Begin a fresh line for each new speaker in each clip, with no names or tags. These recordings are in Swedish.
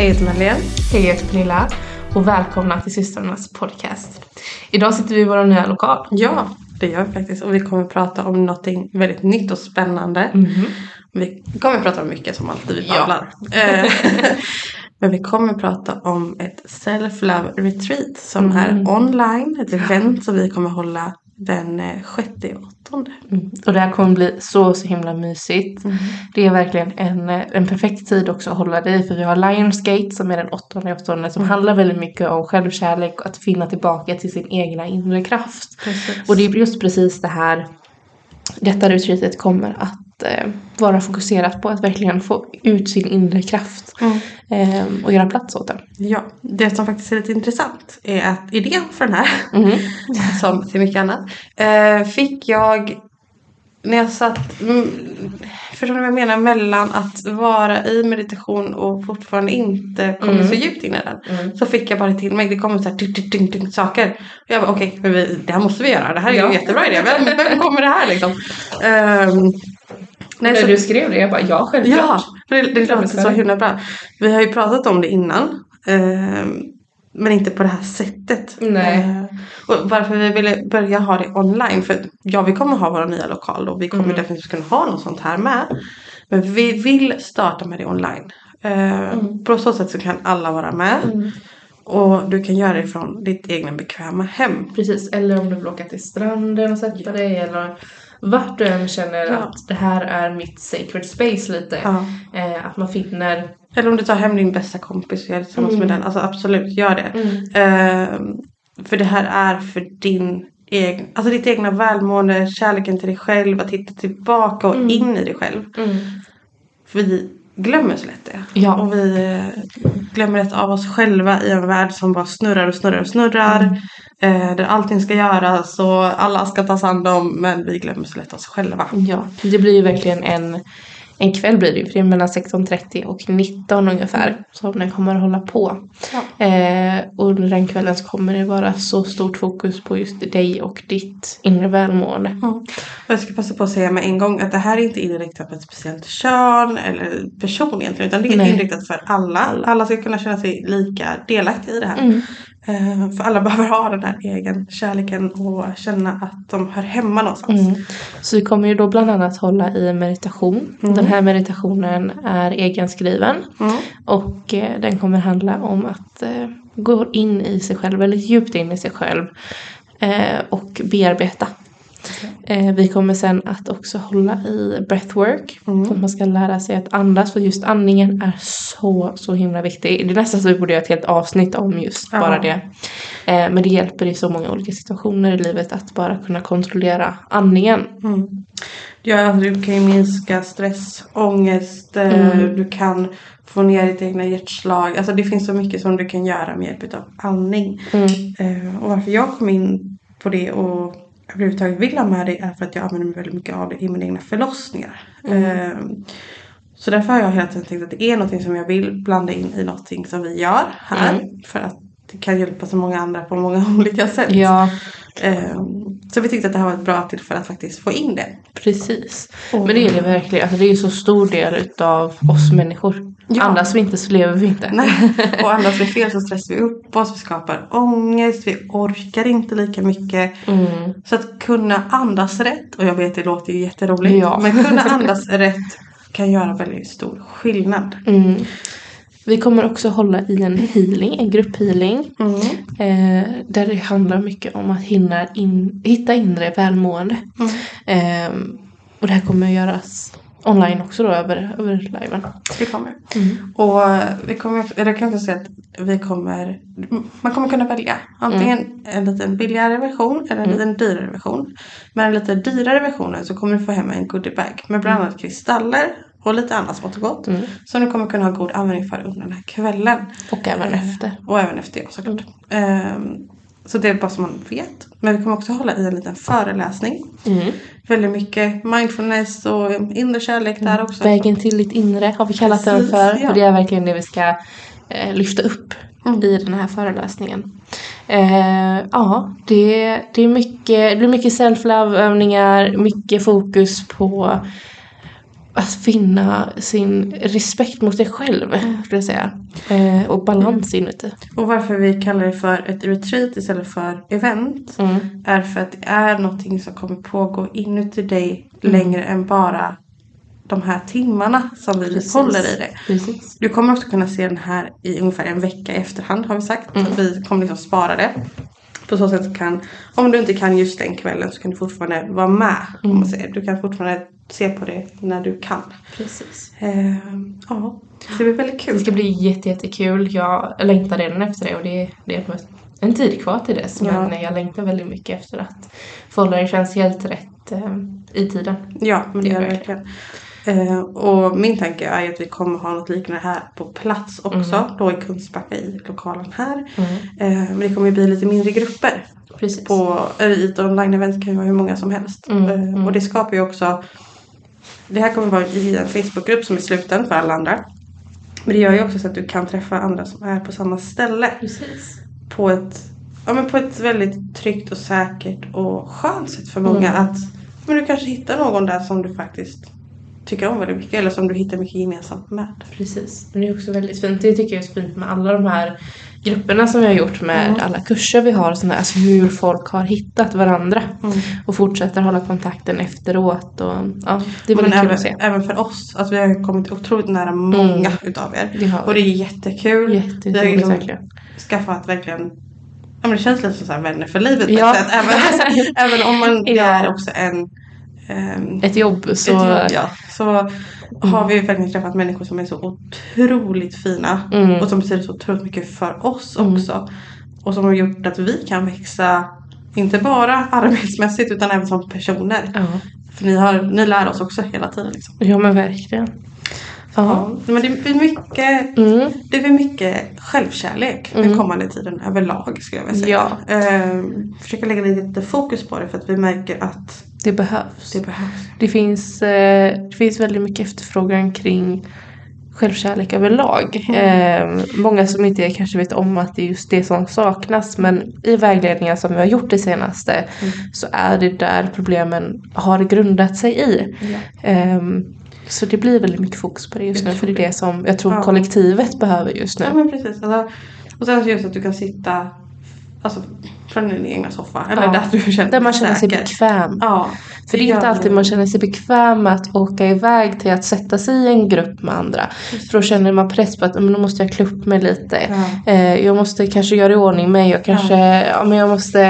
Hej, jag heter Madeleine.
Hej, jag heter Pernilla och välkomna till systrarnas podcast. Idag sitter vi i vår nya lokal.
Ja, det gör vi faktiskt. Och vi kommer prata om någonting väldigt nytt och spännande. Vi kommer prata om mycket som alltid vi
Ja.
babblar. Eh, Men vi kommer prata om ett self-love retreat som
Mm.
är online. Ett event som vi kommer hålla den eh, sjätte och åttonde.
Mm. Och det här kommer bli så, så himla mysigt. Det är verkligen en, eh, en perfekt tid också att hålla i för vi har Lionsgate som är den åttonde åttonde som handlar väldigt mycket om självkärlek och att finna tillbaka till sin egna inre kraft.
Precis.
Och det är just precis det här detta retreatet kommer att vara fokuserat på att verkligen få ut sin inre kraft
Mm.
eh, och göra plats åt den.
Ja, det som faktiskt är lite intressant är att idén för den här,
Mhm.
som till mycket annat, eh, fick jag när jag satt, mm, förstår ni vad jag menar, mellan att vara i meditation och fortfarande inte kommit
Mm.
så djupt in i den.
Mm.
Så fick jag bara till mig, det kommer så här ding, ding, ding, saker. Och jag bara okej, vi, det här måste vi göra, det här är ju
Ja.
en jättebra idé, vem, vem kommer det här liksom? Ehm, nej,
När
så-
du skrev det, jag bara ja självklart.
Ja, det, det låter så himla bra. Vi har ju pratat om det innan. ehm, men inte på det här sättet.
Nej.
Eh, och varför vi ville börja ha det online. För ja, vi kommer ha våra nya lokal och vi kommer
Mm.
definitivt kunna ha något sånt här med. Men vi vill starta med det online. Eh, På så sätt så kan alla vara med.
Mm.
Och du kan göra det från ditt egna bekväma hem.
Precis, eller om du vill åka till stranden och sätta dig eller vart du än känner
Ja.
att det här är mitt sacred space lite.
Ja.
Eh, att man finner
Eller om du tar hem din bästa kompis och gör det tillsammans
Mm.
med den. Alltså absolut, gör det. Ehm, för det här är för din egen, alltså ditt egna välmående, kärleken till dig själv, att hitta tillbaka och
Mm.
in i dig själv. För vi glömmer så lätt det.
Ja.
Och vi eh, glömmer lätt av oss själva i en värld som bara snurrar och snurrar och snurrar.
Mm.
Eh, där allting ska göras och alla ska tas hand om men vi glömmer så lätt oss själva.
Ja, det blir ju verkligen en, en kväll blir det ju, för det är mellan 16.30 och 19 ungefär som den kommer att hålla på.
Ja.
Eh, och under den kvällen så kommer det vara så stort fokus på just dig och ditt inre välmående.
Mm. Och jag ska passa på att säga med en gång att det här är inte inriktat på ett speciellt kön eller person egentligen utan det är
Nej.
inriktat för alla. alla. ska kunna känna sig lika delaktiga i det här.
Mm.
Eh, för alla behöver ha den här egen kärleken och känna att de hör hemma någonstans.
Mm. Så vi kommer ju då bland annat hålla i en meditation.
Mm.
Den här meditationen är egenskriven.
Mm.
Och eh, den kommer handla om att eh, gå in i sig själv, väldigt djupt in i sig själv. Och bearbeta. Eh, vi kommer sen att också hålla i breathwork.
Mm.
Så att man ska lära sig att andas. För just andningen är så, så himla viktig. Det är nästan så vi borde göra ett helt avsnitt om just
Ja.
bara det. Eh, men det hjälper i så många olika situationer i livet att bara kunna kontrollera andningen.
Mm. Ja, alltså du kan ju minska stress, ångest, eh,
Mm.
du kan få ner ditt egna hjärtslag. Alltså det finns så mycket som du kan göra med hjälp av andning.
Mm.
Eh, och varför jag kom in på det och överhuvudtaget vill ha med det är för att jag använder mig väldigt mycket av det i mina egna förlossningar. Eh, så därför har jag hela tiden tänkt att det är någonting som jag vill blanda in i någonting som vi gör här.
Mm.
För att det kan hjälpa så många andra på många olika sätt.
Ja,
så vi tyckte att det här var ett bra tillfälle att faktiskt få in det.
precis. Men det är det verkligen. Alltså, det är ju så stor del utav oss människor.
Ja.
Andas vi inte så lever vi inte.
Nej. Och andas vi fel så stressar vi upp oss, vi skapar ångest, vi orkar inte lika mycket.
Mm.
Så att kunna andas rätt, och jag vet det låter ju jätteroligt,
Ja.
men kunna andas rätt kan göra väldigt stor skillnad.
Mm. Vi kommer också hålla i en healing, en grupphealing.
Mm.
Eh, där det handlar mycket om att hinna in, hitta inre välmående.
Mm.
Eh, och det här kommer att göras online också då över, över liven.
Det kommer.
Mm.
Och vi kommer, eller jag kan också säga att vi kommer, man kommer kunna välja antingen en lite billigare version eller en
Mm.
lite dyrare version. Med den lite dyrare versionen så kommer du få hem en goodiebag med bland annat kristaller och lite annat smått och gott.
Mm.
Som du kommer kunna ha god användning för under den här kvällen.
Och även
Eh,
efter.
Och även efter ja, såklart. Ehm, så det är bara så man vet. Men vi kommer också hålla i en liten föreläsning.
Mm.
Väldigt mycket mindfulness och inre kärlek där också.
Vägen till ditt inre har vi kallat den
Precis,
för.
ja.
För det är verkligen det vi ska eh, lyfta upp
Mm.
i den här föreläsningen. Eh, ja, det, det, är mycket, det blir mycket self-love övningar, mycket fokus på att finna sin respekt mot dig själv,
Mm.
skulle jag säga. Eh, och balans inuti.
Och varför vi kallar det för ett retreat istället för event
Mm.
är för att det är någonting som kommer pågå inuti dig
Mm.
längre än bara de här timmarna som vi
Precis.
håller i det.
Precis.
Du kommer också kunna se den här i ungefär en vecka i efterhand har vi sagt.
Mm.
Vi kommer liksom spara det. På så sätt kan, om du inte kan just den kvällen så kan du fortfarande vara med. Om man säger. Du kan fortfarande se på det när du kan.
Precis.
Eh, ja, det blir väldigt
Det
kul.
ska bli jätte, jättekul. Jag längtar redan efter det och det, det är en tid kvar till dess.
Ja.
Men jag längtar väldigt mycket efter att få hålla det känns helt rätt eh, i tiden.
Ja, men det
Det
gör
är
det verkligen. Eh, och min tanke är att vi kommer ha något liknande här på plats också. Då i Kungsbacka i lokalen här. Eh, men det kommer ju bli lite mindre grupper.
Precis.
På, ett online-event kan ju vara hur många som helst.
Mm,
Eh,
mm.
Och det skapar ju också Det här kommer vara i en Facebookgrupp som är sluten för alla andra. Men det gör ju också så att du kan träffa andra som är på samma ställe.
Precis.
På ett, ja, men på ett väldigt tryggt och säkert och skönt sätt för många.
Mm.
Att men du kanske hittar någon där som du faktiskt tycker om väldigt mycket. Eller som du hittar mycket gemensamt med.
Precis. Men det är också väldigt fint. Det tycker jag är så fint med alla de här grupperna som vi har gjort med
Mm.
alla kurser vi har och sådär. Alltså hur folk har hittat varandra.
Mm.
Och fortsätter hålla kontakten efteråt. Och, ja, det är
Men
väldigt kul
även,
att se.
även för oss. Alltså vi har kommit otroligt nära många utav er.
Det
Och det är jättekul.
Jätteroligt
Vi har liksom
verkligen.
skaffat verkligen Ja men det känns lite som så vänner för livet
Ja.
Även, även om man
Ja.
är också en
Ett jobb så...
ett jobb, ja, så har vi verkligen träffat människor som är så otroligt fina.
Mm.
Och som betyder så otroligt mycket för oss
Mm.
också. Och som har gjort att vi kan växa. Inte bara arbetsmässigt utan även som personer. För ni, har, ni lär oss också hela tiden. Liksom.
ja men verkligen. Ja.
Ja, men det blir mycket
Mm.
det blir mycket självkärlek den
Mm.
kommande tiden överlag skulle jag vilja säga.
Ja.
Ehm, försöka lägga lite fokus på det för att vi märker att
Det behövs.
det behövs.
Det finns, eh, det finns väldigt mycket efterfrågan kring självkärlek överlag.
Mm.
Eh, många som inte kanske vet om att det är just det som saknas men i vägledningar som vi har gjort det senaste
Mm.
så är det där problemen har grundat sig i. Eh, så det blir väldigt mycket fokus på det just
Jag
nu för det är det som jag tror
Ja.
kollektivet behöver just nu.
Ja men precis. Alltså, och sen just att du kan sitta alltså, från din egna soffa. Eller
Ja.
där du känner
Där man känner sig
säker.
bekväm.
Ja.
För det är inte alltid man känner sig bekväm med att åka iväg till att sätta sig i en grupp med andra. För då känner man press på att men då måste jag klä upp mig lite.
Ja.
Eh, jag måste kanske göra i ordning mig. Jag kanske, ja. men jag måste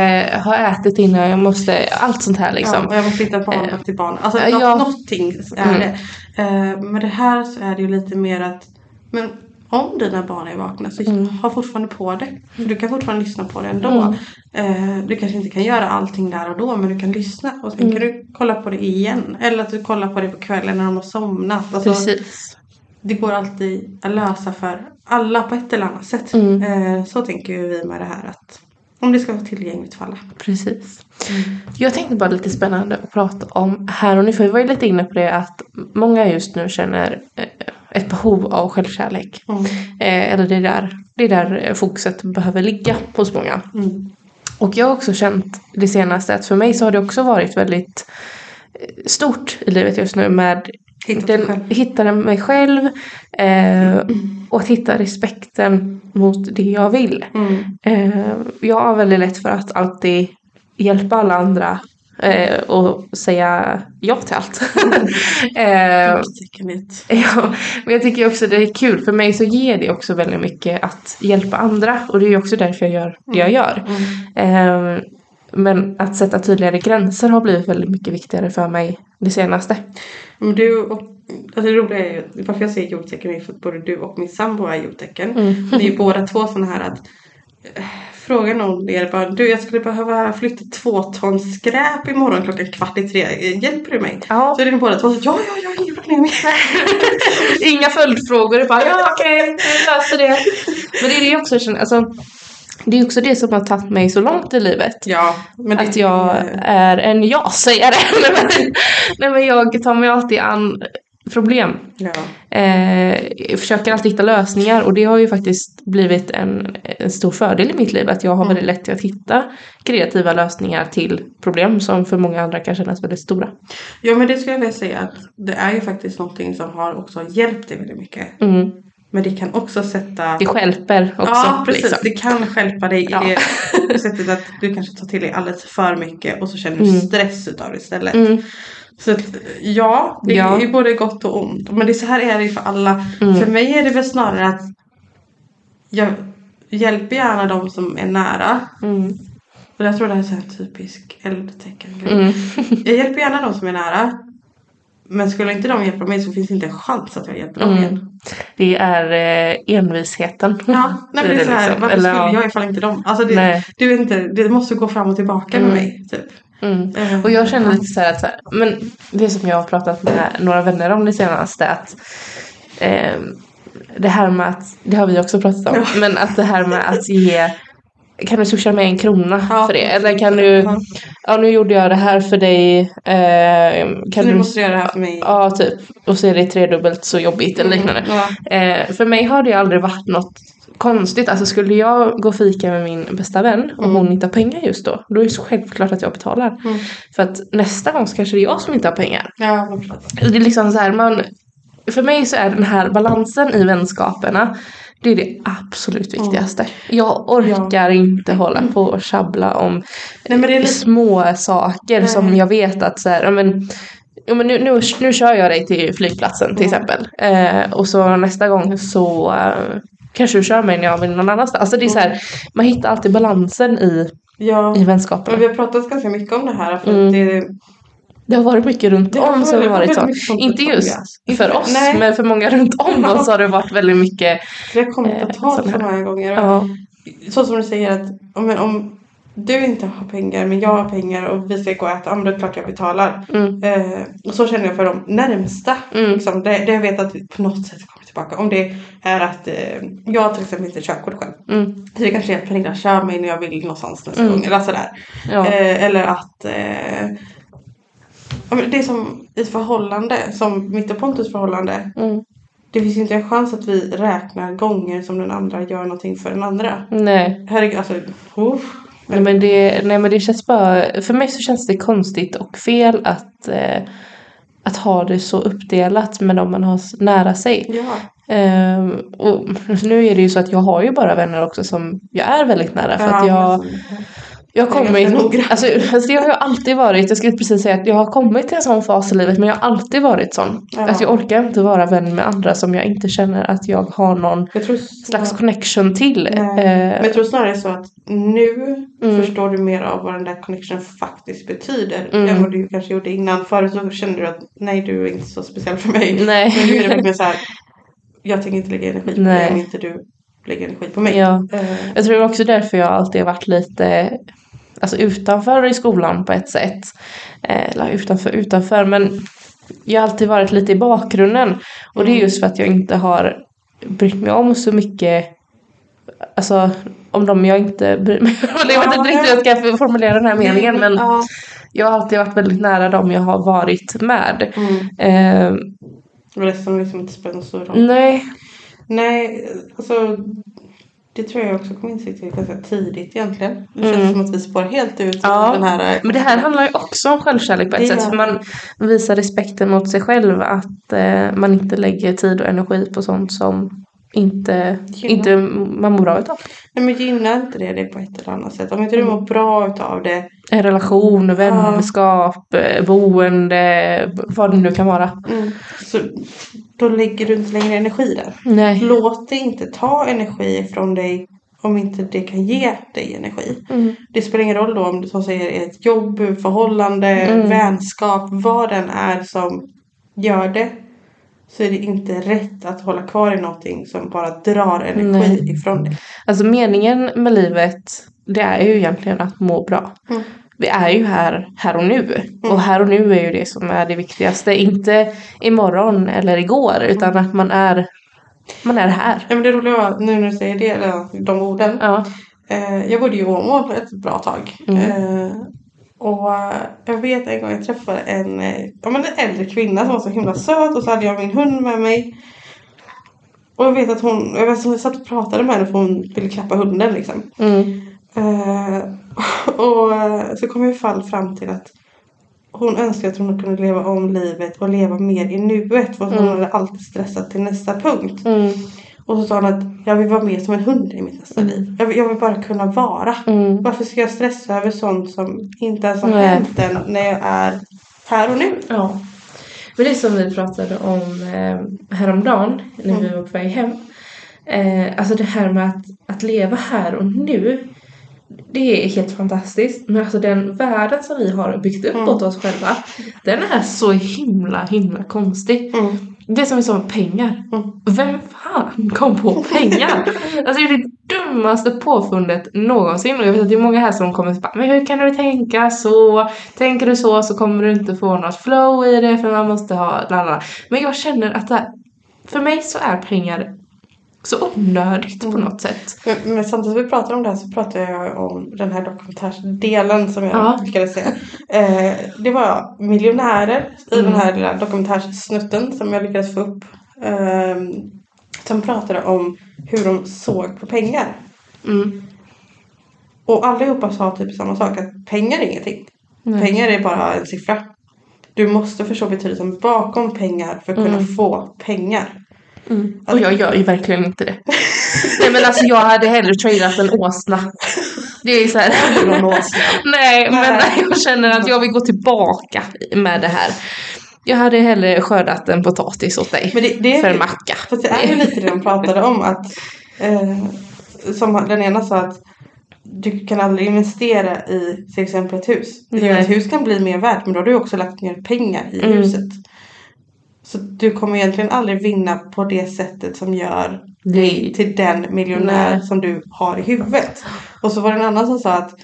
ha ätit innan. Jag måste, allt sånt här
Ja,
liksom.
och jag måste hitta barn till barn. Alltså
Ja.
nå- någonting är
Mm.
det. Eh, men det här så är det ju lite mer att men om dina barn är vakna så
Mm.
ha fortfarande på det. Du kan fortfarande lyssna på det ändå.
Mm.
Eh, du kanske inte kan göra allting där och då men du kan lyssna. Och sen
Mm.
kan du kolla på det igen. Eller att du kollar på det på kvällen när de har somnat. Alltså,
Precis.
det går alltid att lösa för alla på ett eller annat sätt.
Mm.
Eh, så tänker vi med det här att om det ska vara tillgängligt för alla.
Precis. Jag tänkte bara lite spännande att prata om här och nu. För vi var ju lite inne på det att många just nu känner eh, ett behov av självkärlek.
Mm.
Eh, eller det är där, det är där eh, fokuset behöver ligga hos många.
Mm.
Och jag har också känt det senaste att för mig så har det också varit väldigt eh, stort i livet just nu med den, hitta mig själv eh, och att hitta respekten mot det jag vill.
Mm.
Eh, jag har väldigt lätt för att alltid hjälpa alla andra eh, och säga ja till allt. eh. Ja, men jag tycker också det är kul. För mig så ger det också väldigt mycket att hjälpa andra. Och det är också därför jag gör det jag gör.
Mm.
Eh, men att sätta tydligare gränser har blivit väldigt mycket viktigare för mig det senaste.
Men du och, alltså det roliga är ju, varför jag säger jordtecken är för att både du och min sambo är jordtecken.
Mm.
Ni är ju båda två sådana här att om det är bara, du jag skulle behöva flytta två ton skräp imorgon klockan kvart i tre. Hjälper du mig?
Ja.
Så är det båda två så ja, ja, ja, inga problem.
Inga följdfrågor. Bara ja okej, jag löser det. Men det är det jag också känner. Alltså, det är också det som har tagit mig så långt i livet.
Ja, det,
Att jag är en ja-sägare. Nej men jag tar mig alltid an problem.
Ja.
Eh, jag försöker alltid hitta lösningar och det har ju faktiskt blivit en, en stor fördel i mitt liv att jag har väldigt lätt att hitta kreativa lösningar till problem som för många andra kan kännas väldigt stora.
ja men det skulle jag vilja säga att det är ju faktiskt någonting som har också hjälpt dig väldigt mycket.
Mm.
Men det kan också sätta
Det skälper också.
Ja precis,
liksom.
det kan stjälpa dig
Ja.
i det sättet att du kanske tar till dig alldeles för mycket och så känner du
Mm.
stress utav det istället.
Mm.
Så att, ja, det
Ja.
är ju både gott och ont. Men det är så här är det ju för alla.
Mm.
För mig är det väl snarare att jag hjälper gärna de som är nära.
Mm.
Och jag tror det här är så här typisk eldtecken.
Mm.
Jag hjälper gärna de som är nära. Men skulle inte de hjälpa mig så finns det inte en chans att jag hjälper dem
Mm.
igen.
Det är eh, envisheten.
Ja, nej, det är så här,
liksom.
varför
Eller,
skulle
ja.
jag ifall inte dem? Alltså det, du inte, det måste gå fram och tillbaka
Mm.
med mig. Typ.
Mm.
Eh,
Och jag känner lite så här att men det som jag har pratat med några vänner om det senaste att eh, det här med att, det har vi också pratat om, men att det här med att ge kan du swisha med en krona
Ja.
för det? Eller kan du,
Ja.
ja nu gjorde jag det här för dig, eh, kan
nu
du,
måste du göra det här för mig.
ja typ, och så är det tredubbelt så jobbigt eller liknande.
Ja.
Eh, för mig har det aldrig varit något konstigt. Alltså skulle jag gå och fika med min bästa vän och
Mm.
hon inte har pengar just då, då är det självklart att jag betalar.
Mm.
För att nästa gång så kanske det är jag som inte har pengar.
Ja.
Det är liksom så här, man, för mig så är den här balansen i vänskaperna det är det absolut viktigaste. Jag orkar inte hålla på och tjabbla om
Nej
små saker
Nej.
som jag vet att så här, ja, men, ja, men nu, nu, nu kör jag dig till flygplatsen till
Mm.
exempel. Eh, och så nästa gång så eh, kanske du kör mig när jag vill någon annanstans. Alltså det är så här, man hittar alltid balansen i,
ja.
i
Men
vänskapen.
vi har pratat ganska mycket om det här. För
Mm.
det,
Det har varit mycket runt
Det
om som har varit så. Inte just för oss
nej.
men för många runt om oss har det varit väldigt mycket.
det har kommit
Eh,
att tal
sån
så många gånger.
Ja,
Så som du säger att om, men om du inte har pengar men jag har pengar och vi ska gå och äta, ja men då är det klart jag betalar.
mm,
Eh, och så känner jag för de närmsta.
Mm.
Liksom, det, det jag vet att vi på något sätt kommer tillbaka. Om det är att eh, jag har till exempel inte körkort själv.
mm,
Så det kanske är att Pernilla kör mig när jag vill någonstans nästa
Mm.
gång. Eller sådär.
ja,
Eh, eller att eh, ja, men det är som i förhållande, som mitt och Pontus förhållande.
mm,
Det finns inte en chans att vi räknar gånger som den andra gör någonting för den andra.
nej.
Herregud, alltså.
Nej men, det, nej men det känns bara, för mig så känns det konstigt och fel att, eh, att ha det så uppdelat med de man har nära sig.
Ja.
Ehm, och nu är det ju så att jag har ju bara vänner också som jag är väldigt nära för att jag,
alltså,
jag
Jag
kommit,
noggrann.
alltså, alltså jag har ju alltid varit, jag skulle precis säga att jag har kommit till en sån fas i livet men jag har alltid varit sån.
Ja.
Att jag orkar inte vara vän med andra som jag inte känner att jag har någon
jag tror
slags connection till.
Nej. Men jag tror snarare så att nu
Mm.
förstår du mer av vad den där connection faktiskt betyder.
Mm.
Än vad du kanske gjorde innan. Förut så kände du att nej du är inte så speciell för mig.
nej.
Men nu är det mer så här. Jag tänker inte lägga energi på
Nej.
dig om inte du lägger energi på mig.
Ja.
Eh,
Jag tror också därför jag alltid har varit lite alltså utanför i skolan på ett sätt. Eh, Eller utanför, utanför, men jag har alltid varit lite i bakgrunden. Och det är just för att jag inte har brytt mig om så mycket Alltså om de jag inte bryr mig om. Jag vet inte riktigt hur jag ska formulera den här meningen men
Ja.
jag har alltid varit väldigt nära dem jag har varit med.
Mm.
Eh,
resten har liksom inte spelat någon stor roll.
nej,
Nej, alltså. Det tror jag också kom insikt till ganska tidigt egentligen. Det känns
Mm.
som att vi spår helt ut.
Ja,
Den här,
Men det här handlar ju också om självkärlek på ett
Det
sätt. För man visar respekten mot sig själv. Att eh, man inte lägger tid och energi på sånt som inte, inte man mår bra utav.
Nej men gynnar inte det det på ett eller annat sätt? Om inte du mår bra utav det.
En relation, vänskap, eh, boende, vad det nu kan vara.
Mm, så då lägger du inte längre energi där.
Nej.
Låt det inte ta energi från dig om inte det kan ge dig energi.
Mm.
Det spelar ingen roll då om det som säger är ett jobb, förhållande,
Mm.
vänskap, vad den är som gör det. Så är det inte rätt att hålla kvar i någonting som bara drar energi
Nej.
ifrån dig.
Alltså meningen med livet, det är ju egentligen att må bra.
Mm.
Vi är ju här, här och nu. Och här och nu är ju det som är det viktigaste. Inte imorgon eller igår, utan att man är, man är här.
Ja, men det roliga var, nu när du säger det, eller de orden.
Ja.
Eh, jag bodde i Åmål ett bra tag.
Mm.
Eh, Och eh, jag vet en gång jag träffade en, eh, ja, men en äldre kvinna som var så himla söt och så hade jag min hund med mig. Och jag vet att hon, jag, vet, att jag satt och pratade med henne för hon ville klappa hunden liksom.
Mm.
Eh, och så kom vi i fall fram till att hon önskade att hon kunde leva om livet och leva mer i nuet. För hon
Mm.
hade alltid stressat till nästa punkt.
Mm.
Och så sa hon att jag vill vara mer som en hund i mitt nästa liv. Jag vill, jag vill bara kunna vara.
Mm.
Varför ska jag stressa över sånt som inte ens har
Nej.
hänt än när jag är här och nu?
Ja. Men det som vi pratade om eh, häromdagen när vi var på väg hem. Eh, alltså det här med att, att leva här och nu. Det är helt fantastiskt. Men alltså den världen som vi har byggt upp
Mm.
åt oss själva. Den är så himla himla konstig.
Mm.
Det som vi sa med pengar.
Mm.
Vem fan kom på pengar? alltså det är det dummaste påfundet någonsin. Och jag vet att det är många här som kommer och bara, men hur kan du tänka så? Tänker du så så kommer du inte få något flow i det för man måste ha lalala. Men jag känner att det här, för mig så är pengar så onödigt på något sätt.
Men, men samtidigt som vi pratar om det här så pratar jag om den här dokumentärsdelen som jag
Ja.
lyckades se. Eh, det var miljonärer i
Mm.
den här lilla dokumentärssnutten som jag lyckades få upp. Eh, som pratade om hur de såg på pengar.
Mm.
Och allihopa sa typ samma sak att pengar är ingenting.
Nej.
Pengar är bara en siffra. Du måste förstå betydelsen bakom pengar för att kunna
Mm.
få pengar.
Mm. Och jag gör ju verkligen inte det. Nej men alltså jag hade hellre tradat en åsna. Det är så här.
Någon åsna.
Nej, men jag känner att jag vill gå tillbaka med det här. Jag hade hellre skördat en potatis åt dig.
Men det, det är
för en macka.
Fast det är ju lite det de pratade om att eh, som den ena sa att du kan aldrig investera i till exempel ett hus.
Nej.
Ett hus kan bli mer värt men då har du också lagt ner pengar i
Mm.
huset. Så du kommer egentligen aldrig vinna på det sättet som gör
Nej.
till den miljonär
Nej.
som du har i huvudet. Och så var det en annan som sa att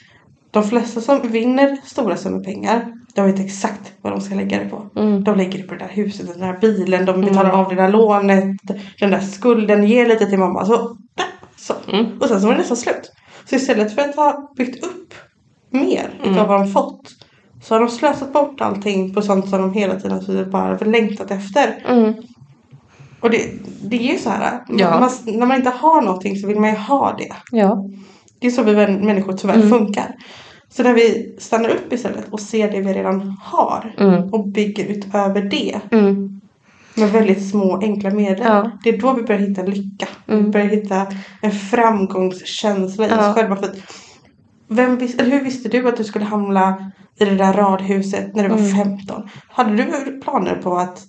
de flesta som vinner stora summor pengar de vet exakt vad de ska lägga det på.
Mm.
De lägger det på det där huset, den där bilen, de betalar av det där lånet, den där skulden, ger lite till mamma. Så, så.
Mm.
Och sen så var det nästan slut. Så istället för att ha byggt upp mer
Mm.
utav vad de fått så har de slösat bort allting på sånt som de hela tiden bara längtat efter.
Mm.
Och det, det är ju så här.
Ja.
Man, när man inte har någonting så vill man ju ha det.
Ja.
Det är så vi män- människor tyvärr
Mm.
funkar. Så när vi stannar upp istället och ser det vi redan har
Mm.
och bygger utöver det
Mm.
med väldigt små enkla medel.
Ja.
Det är då vi börjar hitta lycka.
Mm.
Vi börjar hitta en framgångskänsla i
Ja.
oss själva. För att, vem vis, hur visste du att du skulle hamna i det där radhuset när du var
Mm.
15? Hade du planer på att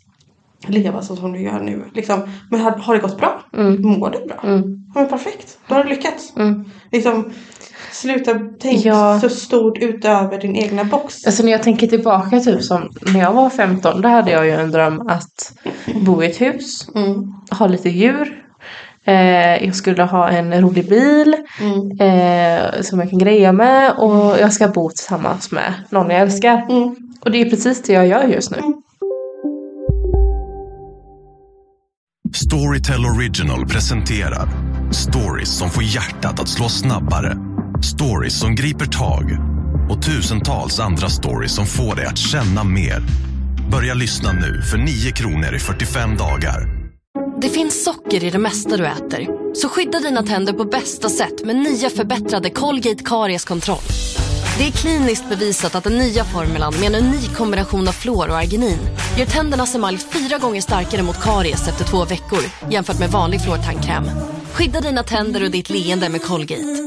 leva så som du gör nu? Liksom, men har, har det gått bra?
Mm.
Mår du bra?
Mm.
Ja, men perfekt, då har du lyckats.
Mm.
Liksom, sluta tänk
Ja.
så stort utöver din egna box.
Alltså när jag tänker tillbaka typ som när jag var 15 då hade jag ju en dröm att bo i ett hus,
Mm.
ha lite djur. Eh, jag skulle ha en rolig bil
Mm.
eh, som jag kan greja med och jag ska bo tillsammans med någon jag älskar.
Mm.
Och det är precis det jag gör just nu.
Storytel Original presenterar stories som får hjärtat att slå snabbare. Stories som griper tag och tusentals andra stories som får dig att känna mer. Börja lyssna nu för 9 kronor i 45 dagar.
Det finns socker i det mesta du äter. Så skydda dina tänder på bästa sätt med nya förbättrade Colgate Karies-kontroll. Det är kliniskt bevisat att den nya formulan med en unik kombination av fluor och arginin gör tändernas emalj fyra gånger starkare mot karies efter två veckor jämfört med vanlig fluortandkräm. Skydda dina tänder och ditt leende med Colgate.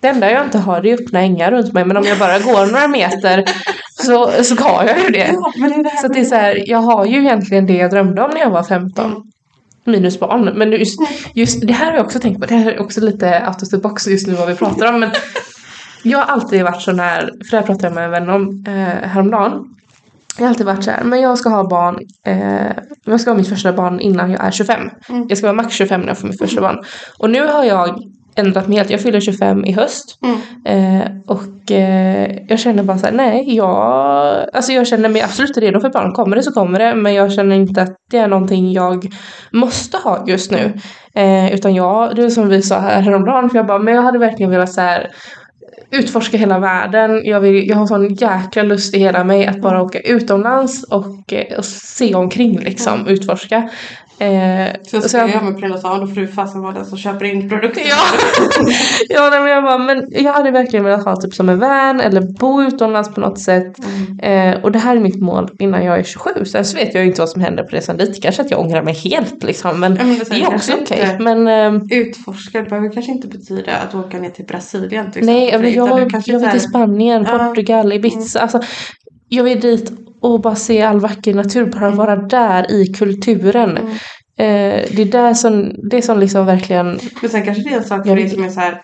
Det enda jag inte har är öppna ängar runt mig men om jag bara går några meter så, så har jag ju det.
Ja, det det
Så det är så här, jag har ju egentligen det jag drömde om när jag var 15. Minus barn. Men just, just det här har jag också tänkt på. Det här är också lite out of the box just nu vad vi pratar om. Men Jag har alltid varit sån här, för det här pratade jag med en vän om eh, häromdagen. Jag har alltid varit så här, men jag ska ha barn, eh, jag ska ha mitt första barn innan jag är 25.
Mm.
Jag ska vara max 25 när jag får mitt första barn. Och nu har jag ändrat mig helt, jag fyller 25 i höst.
Mm.
Eh, och eh, jag känner bara så här, nej, jag, alltså jag känner mig absolut redo för barn. Kommer det så kommer det, men jag känner inte att det är någonting jag måste ha just nu. Eh, utan jag, det är som vi sa här häromdagen, för jag bara, men jag hade verkligen velat så här utforska hela världen. Jag, vill, jag har sån jäkla lust i hela mig att bara åka utomlands och, eh, och se omkring liksom, utforska. Eh,
Så
jag-
jag med sa, då får du fasen vara den som köper in produkter.
Ja, ja nej, men jag bara, men jag hade verkligen velat ha typ som en van eller bo utomlands på något sätt. Eh, och det här är mitt mål innan jag är 27. Sen så vet jag ju inte vad som händer på resan dit. Kanske att jag ångrar mig helt liksom. Men,
men
det är också okej.
inte-
Men ehm,
Utforska det behöver kanske inte betyda att åka ner till Brasilien till
nej,
exempel,
jag,
kanske
jag vill
så
till Spanien. Portugal, Ibiza. Alltså, jag vill dit och bara se all vacker natur. Bara vara där i kulturen. Eh, det är där som, det som liksom verkligen
Men sen kanske det är en sak för dig som är så här.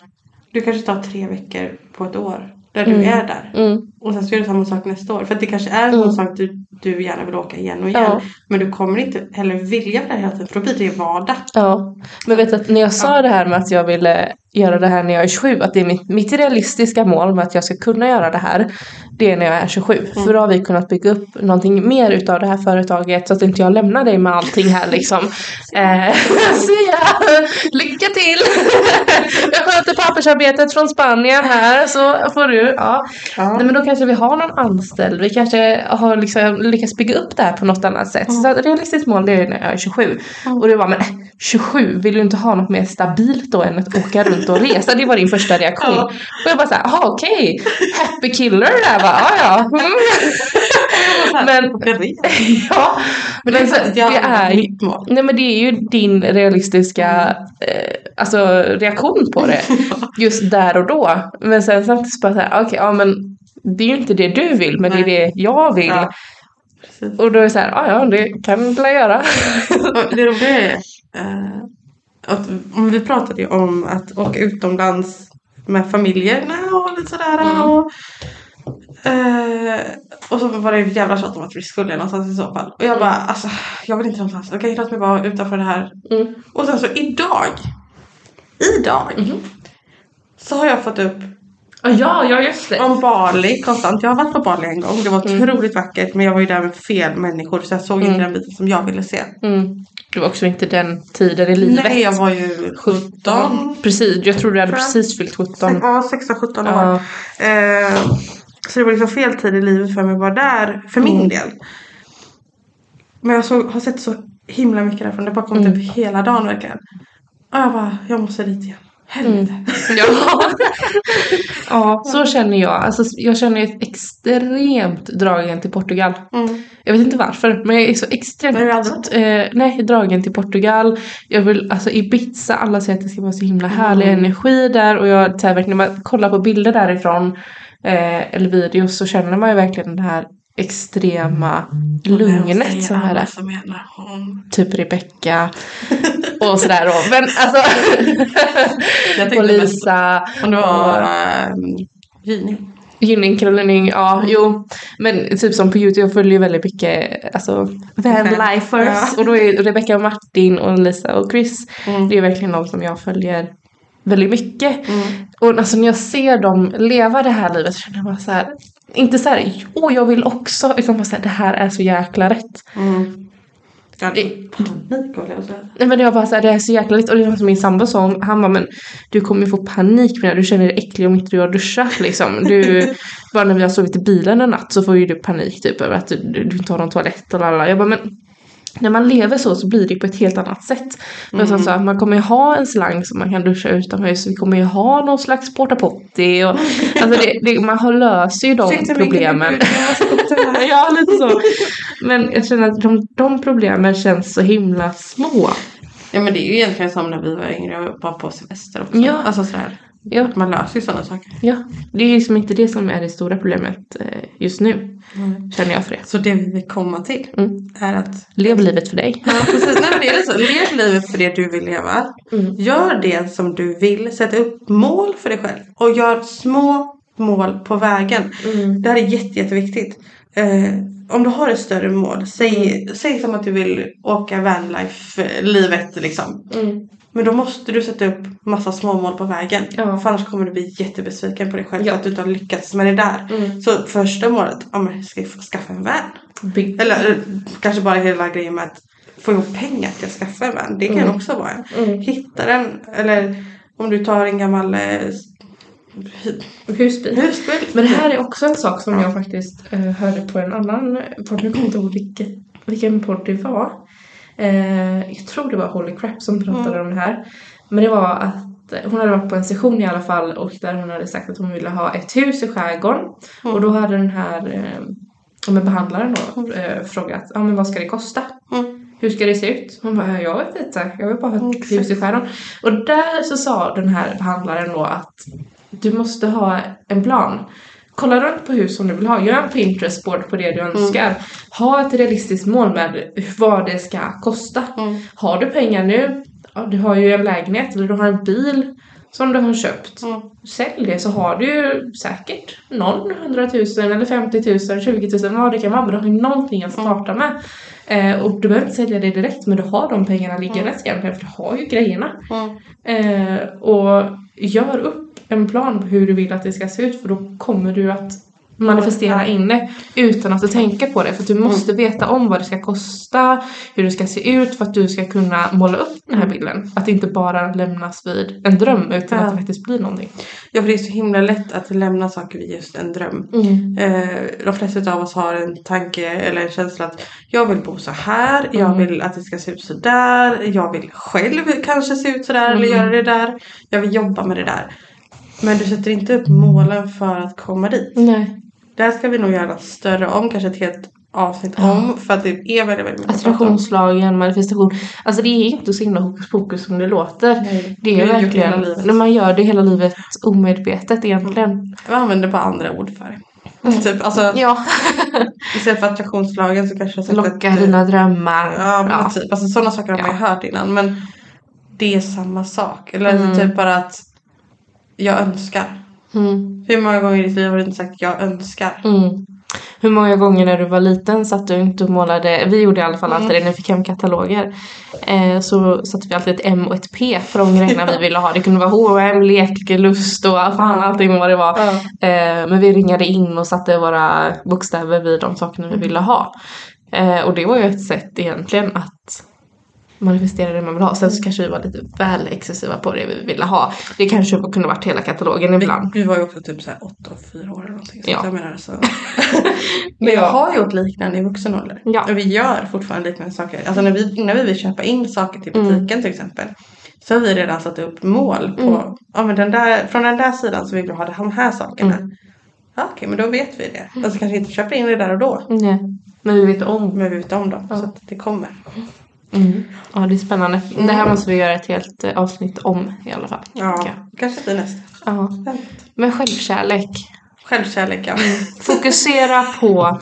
Du kanske tar tre veckor på ett år. Där du
Mm.
är där.
Mm.
Och sen ska du samma sak nästa år. För att det kanske är en sån sak du, du gärna vill åka igen och igen.
Ja.
Men du kommer inte heller vilja det hela tiden. För då blir det vardag.
Ja, men vet du att när jag sa det här med att jag ville göra det här när jag är 27, att det är mitt, mitt realistiska mål med att jag ska kunna göra det här, det är när jag är 27. För då har vi kunnat bygga upp någonting mer utav det här företaget så att inte jag lämnar dig med allting här liksom. Eh, så ja, lycka till! jag sköter pappersarbetet från Spanien här så får du, ja. Nej, men då kanske vi har någon anställd, vi kanske har liksom lyckats bygga upp det här på något annat sätt. Så ett realistiskt mål det är när jag är 27. Och det var men 27, vill du inte ha något mer stabilt då än att åka runt och resa? Det var din första reaktion.
Ja.
Och jag bara såhär, jaha okej, happy killer där va, ja ja. Mm. Men, ja,
Men det är
men så-
faktiskt jag
det är
mål.
Nej men det är ju din realistiska eh, alltså, reaktion på det. Just där och då. Men sen samtidigt bara såhär, okej ja men det är ju inte det du vill men det är det jag vill.
Ja. Precis.
Och då är det såhär, ja ja det kan jag göra.
Det roliga är eh, att om vi pratade ju om att åka utomlands med familjerna och lite sådär.
Mm.
Och, eh, och så var det ju jävla tjat om att vi skulle någonstans i så fall. Och jag bara alltså jag vill inte någonstans. Okej låt mig vara utanför det här.
Mm.
Och sen så idag. Idag.
Mhm.
Så har jag fått upp
Ja, ja just det.
om Bali konstant. Jag har varit på Bali en gång. Det var otroligt vackert. Men jag var ju där med fel människor. Så jag såg inte den biten som jag ville se.
Mm. Det var också inte den tiden i livet.
Nej jag var ju 17.
Precis, jag tror du hade precis fyllt 17.
Ja, 16, 17 år.
Ja.
Eh, så det var liksom fel tid i livet för mig att vara där för min
Mm.
del. Men jag såg, har sett så himla mycket därifrån. Det bara kommit
Mm.
upp hela dagen verkligen. Och jag bara, jag måste dit igen. Helvete.
Mm. Ja. ja, så känner jag. Alltså, jag känner ett extremt dragen till Portugal.
Mm.
Jag vet inte varför, men jag är så extremt...
Aldrig
eh, nej, dragen till Portugal. Jag vill, alltså Ibiza, alla säger att det ska vara så himla härlig
Mm.
energi där. Och jag så här, verkligen, när man kollar på bilder därifrån, eh, eller videos, så känner man ju verkligen det här extrema lugnet som är där. Typ Rebecca och sådär då. Men alltså... Och Lisa.
Det var
och-
um, Gini.
Gynning, Krullening, ja jo. Men typ som på Youtube, jag följer ju väldigt mycket alltså vanlifers.
Ja.
Och då är Rebecca och Martin och Lisa och Chris.
Mm.
Det är verkligen de som jag följer väldigt mycket.
Mm.
Och alltså när jag ser dem leva det här livet så känner jag bara så här. Inte så här, åh jag vill också. Utan bara så här, det här är så jäkla rätt.
Mm. Hade panik jag säga.
Nej men det var bara så här, det är så jäkla lätt. Och det var som min sambo sa, han bara men du kommer ju få panik med det. Du känner dig äcklig om inte du har duschat liksom. Du, bara när vi har sovit i bilen en natt så får ju du panik typ över att du, du, inte har någon toalett och lalala. Jag bara men när man lever så så blir det på ett helt annat sätt. Men som sagt, man kommer ju ha en slang som man kan duscha utomhus. Vi kommer ju ha någon slags porta potty. Och, alltså det, det, man har löser ju de
Sitter
problemen. ja, lite så. Men jag känner att de, de problemen känns så himla små.
Ja men det är ju egentligen som när vi var yngre och var på semester också.
Ja.
Alltså sådär.
Ja.
Man löser ju sådana saker.
Ja, det är liksom inte det som är det stora problemet eh, just nu. Känner jag för det.
Så det vi vill komma till
Mm.
är att
Lev livet för dig.
Ja precis, nej men det är så. Lev livet för det du vill leva.
Mm.
Gör det som du vill. Sätt upp mål för dig själv. Och gör små mål på vägen.
Mm.
Det här är jätte, jätteviktigt. Eh, om du har ett större mål, säg, säg som att du vill åka vanlife-livet liksom.
Mm.
Men då måste du sätta upp massa små mål på vägen.
Ja.
För annars kommer du bli jättebesviken på dig själv
Ja.
för att du inte har lyckats med det där.
Mm.
Så första målet, ja men ska skaffa en van?
Big.
Eller eh, kanske bara hela grejen med att få ihop pengar till att skaffa en van. Det kan
Mm.
också vara en.
Mm.
Hitta den, eller om du tar en gammal eh,
Husbil.
husbil.
Men det här är också en sak som jag faktiskt eh, hörde på en annan podd. Nu kommer inte ihåg vilken podd det var. Eh, jag tror det var Holy Crap som pratade om det här. Men det var att hon hade varit på en session i alla fall och där hon hade sagt att hon ville ha ett hus i skärgården. Och då hade den här eh, men behandlaren då eh, frågat ja, men vad ska det kosta?
Mm.
Hur ska det se ut? Hon bara, jag vet inte. Jag vill bara ha ett
Exakt.
hus i skärgården. Och där så sa den här behandlaren då att du måste ha en plan. Kolla runt på hus som du vill ha. Gör en Pinterest-board på det du önskar. Ha ett realistiskt mål med vad det ska kosta.
Mm.
Har du pengar nu, ja, du har ju en lägenhet eller du har en bil som du har köpt.
Mm.
Sälj det så har du ju säkert någon hundratusen eller 50 000, 20 000 vad det kan vara. Men du har ju någonting att starta med. Eh, och du behöver inte sälja det direkt men du har de pengarna liggandes egentligen för du har ju grejerna.
Mm.
Eh, och gör upp en plan på hur du vill att det ska se ut för då kommer du att manifestera in det utan att du tänker på det. För att du måste veta om vad det ska kosta, hur det ska se ut för att du ska kunna måla upp den här bilden. Att det inte bara lämnas vid en dröm utan
Ja.
att det faktiskt blir någonting.
Ja för det är så himla lätt att lämna saker vid just en dröm. Eh, de flesta av oss har en tanke eller en känsla att jag vill bo så här, jag vill att det ska se ut så där, jag vill själv kanske se ut så där eller göra det där. Jag vill jobba med det där. Men du sätter inte upp målen för att komma dit.
Nej.
Där ska vi nog göra något större om, kanske ett helt avsnitt om. För att det är väldigt, väldigt mycket.
Attraktionslagen, manifestation. Alltså det är inte så himla hokus pokus som det låter.
Nej,
det är verkligen, när man gör det hela livet omedvetet egentligen.
Jag använder bara andra ord för det. Typ, alltså,
Ja.
Istället för attraktionslagen så kanske jag
Locka
eh,
dina drömmar.
Ja men typ. Alltså sådana saker har man ju hört innan. Men det är samma sak. Eller alltså, typ bara att jag önskar.
Mm.
Hur många gånger i ditt liv har du inte sagt jag önskar?
Mm. Hur många gånger när du var liten satt du inte och målade, vi gjorde i alla fall alltid det när vi fick hem kataloger. Eh, så satte vi alltid ett M och ett P för de grejerna vi ville ha. Det kunde vara H&M, lek, lust och fan allting vad det var.
Ja.
Eh, men vi ringade in och satte våra bokstäver vid de sakerna vi ville ha. Eh, och det var ju ett sätt egentligen att manifestera det man vill ha. Sen så kanske vi var lite väl excessiva på det vi ville ha. Det kanske kunde varit hela katalogen ibland.
Vi var ju också typ såhär 8 och 4 år eller någonting. Så
Ja.
jag menar så. Men jag har gjort liknande i vuxen ålder.
Ja.
Och vi gör fortfarande liknande saker. Alltså när vi, innan vi vill köpa in saker till
Mm.
butiken till exempel. Så har vi redan satt upp mål på,
Mm.
ja men den där, från den där sidan så vill vi ha de här sakerna.
Mm.
Ja, Okej men då vet vi det. Alltså kanske inte köper in det där och då.
Nej. Men vi vet om.
Men vi vet om dem. Så att det kommer.
Mm. Ja, det är spännande. Det här måste vi göra ett helt eh, avsnitt om i alla fall.
Ja, kanske till nästa.
Ja. Men självkärlek.
Självkärlek ja.
Fokusera på,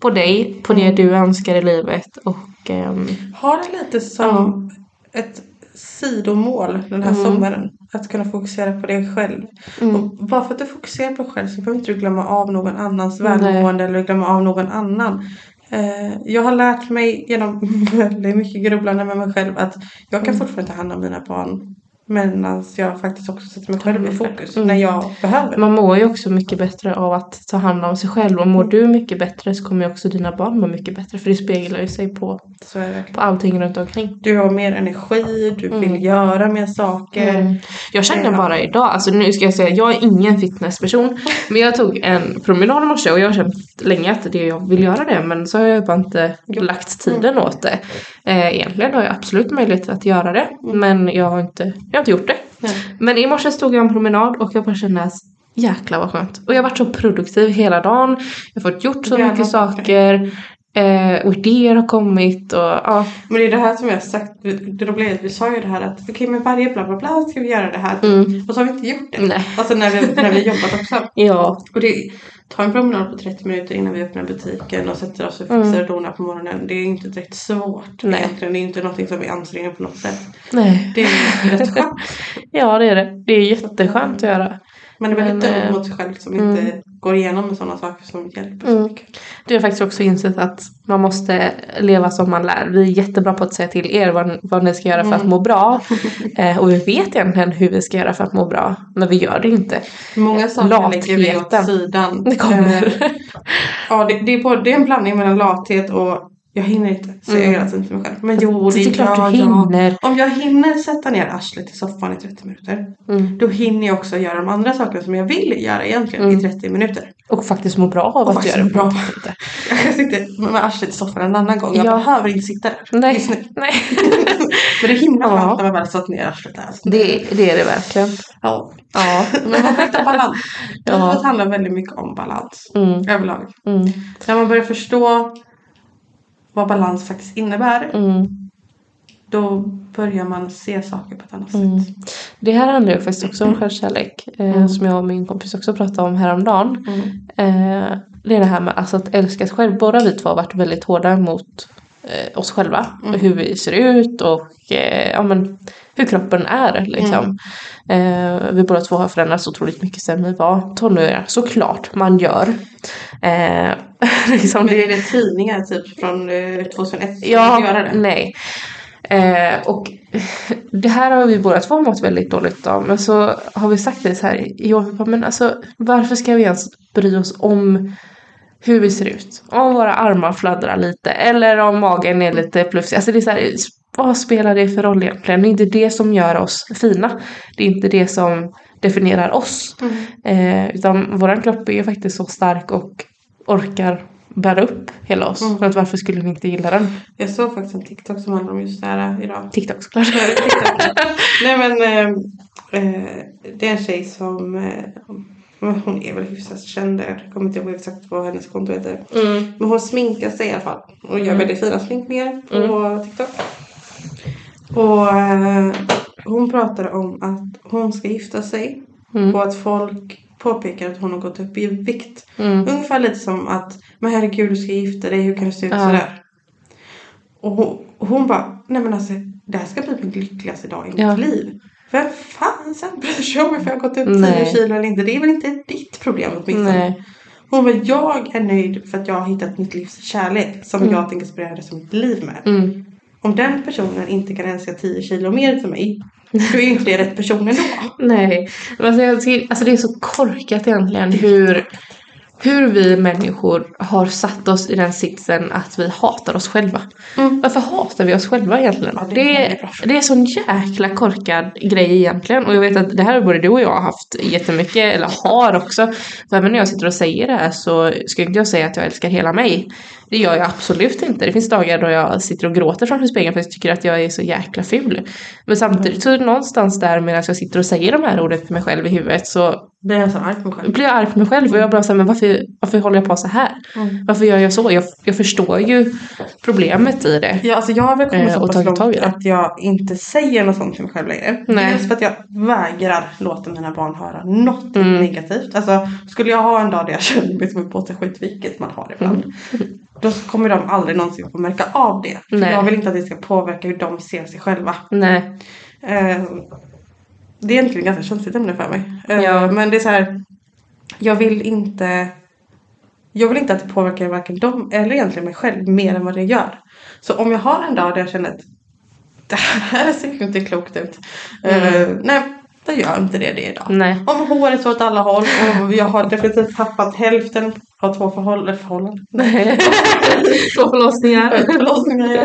på dig, på det du önskar i livet och ehm,
Ha det lite som ett sidomål den här
Mm.
sommaren. Att kunna fokusera på dig själv. Och bara för att du fokuserar på dig själv så behöver inte du glömma av någon annans välmående eller glömma av någon annan. Eh, jag har lärt mig genom väldigt mycket grubblande med mig själv att jag
Mm.
kan fortfarande ta hand om mina barn. Medan jag faktiskt också sätter mig själv i fokus
Mm.
när jag behöver.
man mår ju också mycket bättre av att ta hand om sig själv. Och mår du mycket bättre så kommer ju också dina barn må mycket bättre. För det speglar ju sig på,
är
på allting runt omkring.
Du har mer energi, du vill
Mm.
göra mer saker.
Mm. Jag kände
Ja.
bara idag, alltså nu ska jag säga, jag är ingen fitnessperson. Men jag tog en promenad i morse och jag har känt länge att det jag vill göra det. Men så har jag bara inte lagt tiden åt det. Eh, egentligen har jag absolut möjlighet att göra det. Men jag har inte, jag har inte gjort det.
Nej.
Men i morse stod jag en promenad och jag bara kände att jäklar vad skönt. Och jag har varit så produktiv hela dagen. Jag har fått gjort så mycket saker. Eh, och idéer har kommit och ja.
Men det är det här som jag har sagt, det roliga är att vi sa ju det här att okej med varje bla bla bla ska vi göra det här.
Mm.
Och så har vi inte gjort det.
Nej.
Alltså när vi, när vi jobbat också.
Ja.
Och det, ta en promenad på 30 minuter innan vi öppnar butiken och sätter oss och fixar och donar på morgonen. Det är inte direkt svårt
Nej.
egentligen. Det är inte någonting som är ansträngande på något sätt.
Nej.
Det är rätt skönt.
Ja det är det. Det är jätteskönt att göra.
Man är väldigt
Men,
dum
eh,
mot sig själv som inte går igenom med sådana saker som hjälper så
Mm.
mycket.
Du har faktiskt också insett att man måste leva som man lär. Vi är jättebra på att säga till er vad, vad ni ska göra för att må bra. Eh, och vi vet egentligen hur vi ska göra för att må bra. Men vi gör det inte.
Många saker lägger vi åt
Latheten.
sidan.
Det kommer.
Eh, ja, det, det, är både, det är en blandning mellan lathet och jag hinner inte, säger jag hela tiden till mig själv. Men jo,
Det är klart
ja,
du
ja.
hinner.
Om jag hinner sätta ner arslet i soffan i 30 minuter.
Mm.
Då hinner jag också göra de andra sakerna som jag vill göra egentligen
Mm.
i 30 minuter.
Och faktiskt må bra av
Och
att göra det.
bra. Jag kan sitta med arslet i soffan en annan gång. Jag
Ja.
behöver inte sitta där.
Nej.
Just nu.
Nej.
Men det är himla
Ja.
skönt när man väl satt ner arslet där. Alltså.
Det, det är det verkligen.
Ja.
Ja.
Men man får hitta balans.
Ja.
Livet handlar väldigt mycket om balans.
Mm.
Överlag.
Mm.
När man börjar förstå vad balans faktiskt innebär.
Mm.
Då börjar man se saker på ett annat
Mm.
sätt.
Det här handlar ju faktiskt också om självkärlek. Eh,
Mm.
Som jag och min kompis också pratade om häromdagen.
Mm.
Eh, det är det här med alltså, att älska sig själv. Båda vi två har varit väldigt hårda mot eh, oss själva.
Mm.
Och hur vi ser ut och eh, ja, men, hur kroppen är. Liksom.
Mm.
Eh, vi båda två har förändrats otroligt mycket sedan vi var tonåringar. Såklart man gör. Eh, liksom,
Men är det tidningar typ från eh, 2001 som
Ja,
göra det?
nej. Eh, och det här har vi båda två mått väldigt dåligt av. Men så har vi sagt det så här. Vi bara, men alltså, varför ska vi ens bry oss om hur vi ser ut? Om våra armar fladdrar lite. Eller om magen är lite plufsig. Alltså det är så här, vad spelar det för roll egentligen? Det är inte det som gör oss fina. Det är inte det som definierar oss. Eh, utan våran kropp är ju faktiskt så stark och orkar bära upp hela oss.
Mm.
Så att varför skulle vi inte gilla den?
Jag såg faktiskt en TikTok som handlar om just det här idag.
TikTok såklart.
Nej men eh, eh, det är en tjej som eh, men hon är väl hyfsat känd. Jag kommer inte ihåg exakt vad hennes konto heter.
Mm.
Men hon sminkar sig i alla fall. Och gör väldigt fina sminkningar på
Mm.
TikTok. Och eh, hon pratade om att hon ska gifta sig.
Mm.
Och att folk påpekar att hon har gått upp i vikt.
Mm.
Ungefär lite som att men herregud du ska gifta dig, hur kan du se ut
Ja.
sådär? Och hon, hon bara, nej men alltså det här ska bli min lyckligaste dag i mitt
Ja.
liv. Vem fan sen bryr sig om ifall jag har gått upp 10
Nej.
kilo eller inte? Det är väl inte ditt problem åtminstone.
Nej.
Hon bara, jag är nöjd för att jag har hittat mitt livs kärlek som jag tänker spendera resten av mitt liv med.
Mm.
Om den personen inte kan älska 10 kilo mer till mig, då är ju inte det rätt person ändå.
Nej. Alltså, jag alltså det är så korkat egentligen hur, hur vi människor har satt oss i den sitsen att vi hatar oss själva.
Mm.
Varför hatar vi oss själva egentligen?
Ja, det är
det,
bra.
det är sån jäkla korkad grej egentligen. Och jag vet att det här har både du och jag haft jättemycket, eller har också. För även när jag sitter och säger det här så ska inte jag säga att jag älskar hela mig. Det gör jag absolut inte. Det finns dagar då jag sitter och gråter framför spegeln för att jag tycker att jag är så jäkla ful. Men samtidigt så någonstans där medan jag sitter och säger de här orden för mig själv i huvudet så
Blir jag så arg på mig själv?
blir jag arg på mig själv och jag bara såhär, men varför, varför håller jag på så här?
Mm.
Varför gör jag så? Jag, jag förstår ju problemet i det.
Ja, alltså jag har väl kommit
Eh,
så pass långt att jag inte säger något sånt till mig själv längre.
Nej.
Dels för att jag vägrar låta mina barn höra något
Mm.
negativt. Alltså skulle jag ha en dag där jag känner mig som en påse skit, vilket man har ibland. Då kommer de aldrig någonsin få märka av det. För
Nej.
jag vill inte att det ska påverka hur de ser sig själva.
Nej.
Eh, det är egentligen ganska känsligt ämne för mig. Eh,
Ja.
Men det är så här. Jag vill inte. Jag vill inte att det påverkar varken dem eller egentligen mig själv mer än vad det gör. Så om jag har en dag där jag känner att det här ser inte klokt ut. Eh, nej, då gör inte det det idag.
Nej.
Om håret så åt alla håll och jag har definitivt tappat hälften av två förhåll- förhållanden.
Två förlossningar.
Förlossningar ja.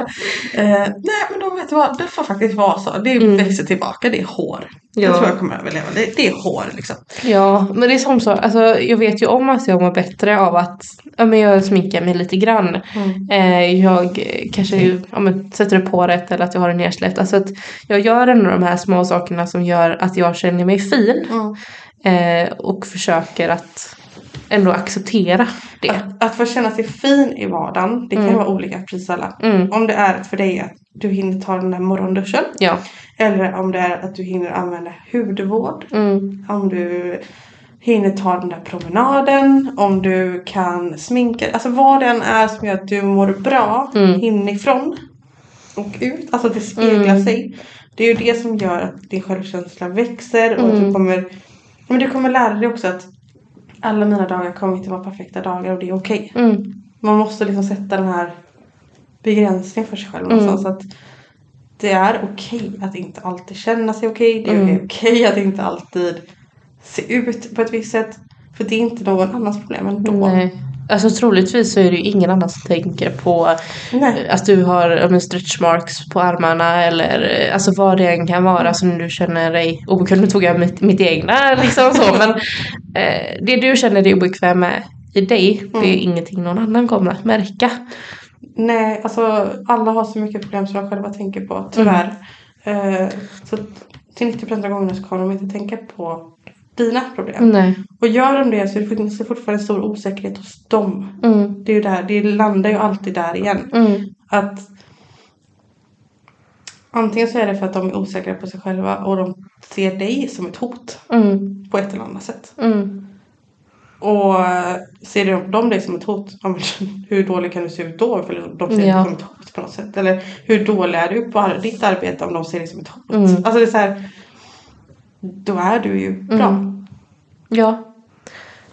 Eh, nej men då vet du vad, det får faktiskt vara så. Det
Mm.
växer tillbaka, det är hår.
Ja.
Jag tror jag kommer överleva. Det, det är hår liksom.
Ja, men det är som så. Alltså, jag vet ju om att jag mår bättre av att ja, men jag sminkar mig lite grann. Eh, jag kanske ja, men, sätter upp håret eller att jag har det nersläppt. Alltså att jag gör ändå de här små sakerna som gör att jag känner mig fin. Eh, och försöker att ändå acceptera det.
Att, att få känna sig fin i vardagen, det kan ju vara olika precis alla.
Mm.
Om det är för dig att du hinner ta den där morgonduschen.
Ja.
Eller om det är att du hinner använda hudvård.
Mm.
Om du hinner ta den där promenaden. Om du kan sminka. Alltså vad den är som gör att du mår bra
Mm.
inifrån och ut. Alltså att det speglar
Mm.
sig. Det är ju det som gör att din självkänsla växer och att
Mm.
du kommer Men du kommer lära dig också att alla mina dagar kommer inte vara perfekta dagar och det är okej.
Mm.
Man måste liksom sätta den här begränsningen för sig själv
Mm.
någonstans. Att det är okej att inte alltid känna sig okej. Det är
Mm.
okej att inte alltid se ut på ett visst sätt. För det är inte någon annans problem ändå.
Nej. Alltså troligtvis så är det ju ingen annan som tänker på
Nej.
att du har men stretch marks på armarna eller eh, alltså vad det än kan vara som du känner dig obekväm. Nu tog jag mitt, mitt egna liksom så men eh, det du känner dig obekväm med i dig det är
Mm.
ingenting någon annan kommer att märka.
Nej, alltså alla har så mycket problem som de själva tänker på, tyvärr.
Mm.
Eh, så till 90% av gångerna så kommer de inte tänka på dina problem.
Nej.
Och gör de det så finns det fortfarande stor osäkerhet hos dem.
Mm.
Det är ju där, det landar ju alltid där igen.
Mm.
Att antingen så är det för att de är osäkra på sig själva och de ser dig som ett hot
Mm.
på ett eller annat sätt.
Mm.
Och eh, ser de, dig som ett hot, hur dålig kan du se ut då? För de ser
Ja.
dig som ett hot på något sätt. Eller hur dålig är du på ditt arbete om de ser dig som ett hot?
Mm.
Alltså det är så här, då är du ju bra.
Mm. Ja.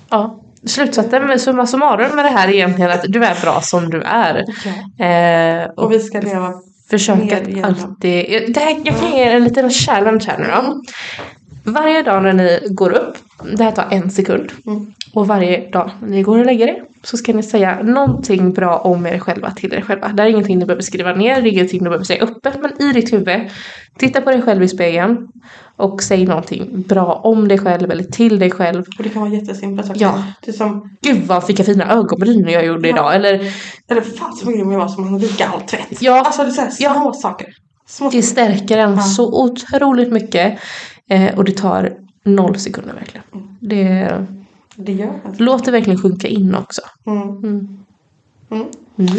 Ja. Slutsatsen med summa summarum med det här är egentligen att du är bra som du är. Eh, och
Och vi ska leva
försök att alltid... Det här, jag kan ge er en liten challenge här nu då. Varje dag när ni går upp, det här tar en sekund.
Mm.
Och varje dag när ni går och lägger er så ska ni säga någonting bra om er själva till er själva. Det här är ingenting ni behöver skriva ner, det är ingenting du behöver säga öppet. Men i ditt huvud, titta på dig själv i spegeln och säg någonting bra om dig själv eller till dig själv.
Och det kan vara jättesimpla saker.
Ja.
Det som,
Gud vad vilka fina ögonbryn jag gjorde idag. Eller
eller fan så grym jag var som han vika all tvätt.
Ja.
Alltså det är så här
Ja.
små saker. Små
det stärker en
Ja.
så otroligt mycket. Eh, och det tar noll sekunder verkligen. Det,
Det gör det.
låt det verkligen sjunka in också.
Mm.
Mm.
Mm.
Mm.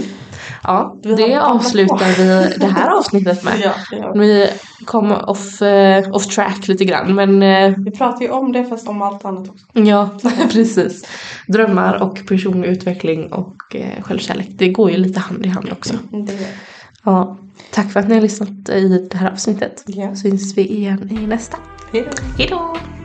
Ja, det avslutar vi det här avsnittet med.
Ja.
Vi kom off, eh, off track lite grann men eh,
Vi pratar ju om det fast om allt annat också.
ja, precis. Drömmar och personlig utveckling och eh, självkärlek. Det går ju lite hand i hand också.
Det.
Ja, tack för att ni har lyssnat i det här avsnittet.
Ja.
Syns vi igen i nästa.
Hej då.
Hejdå!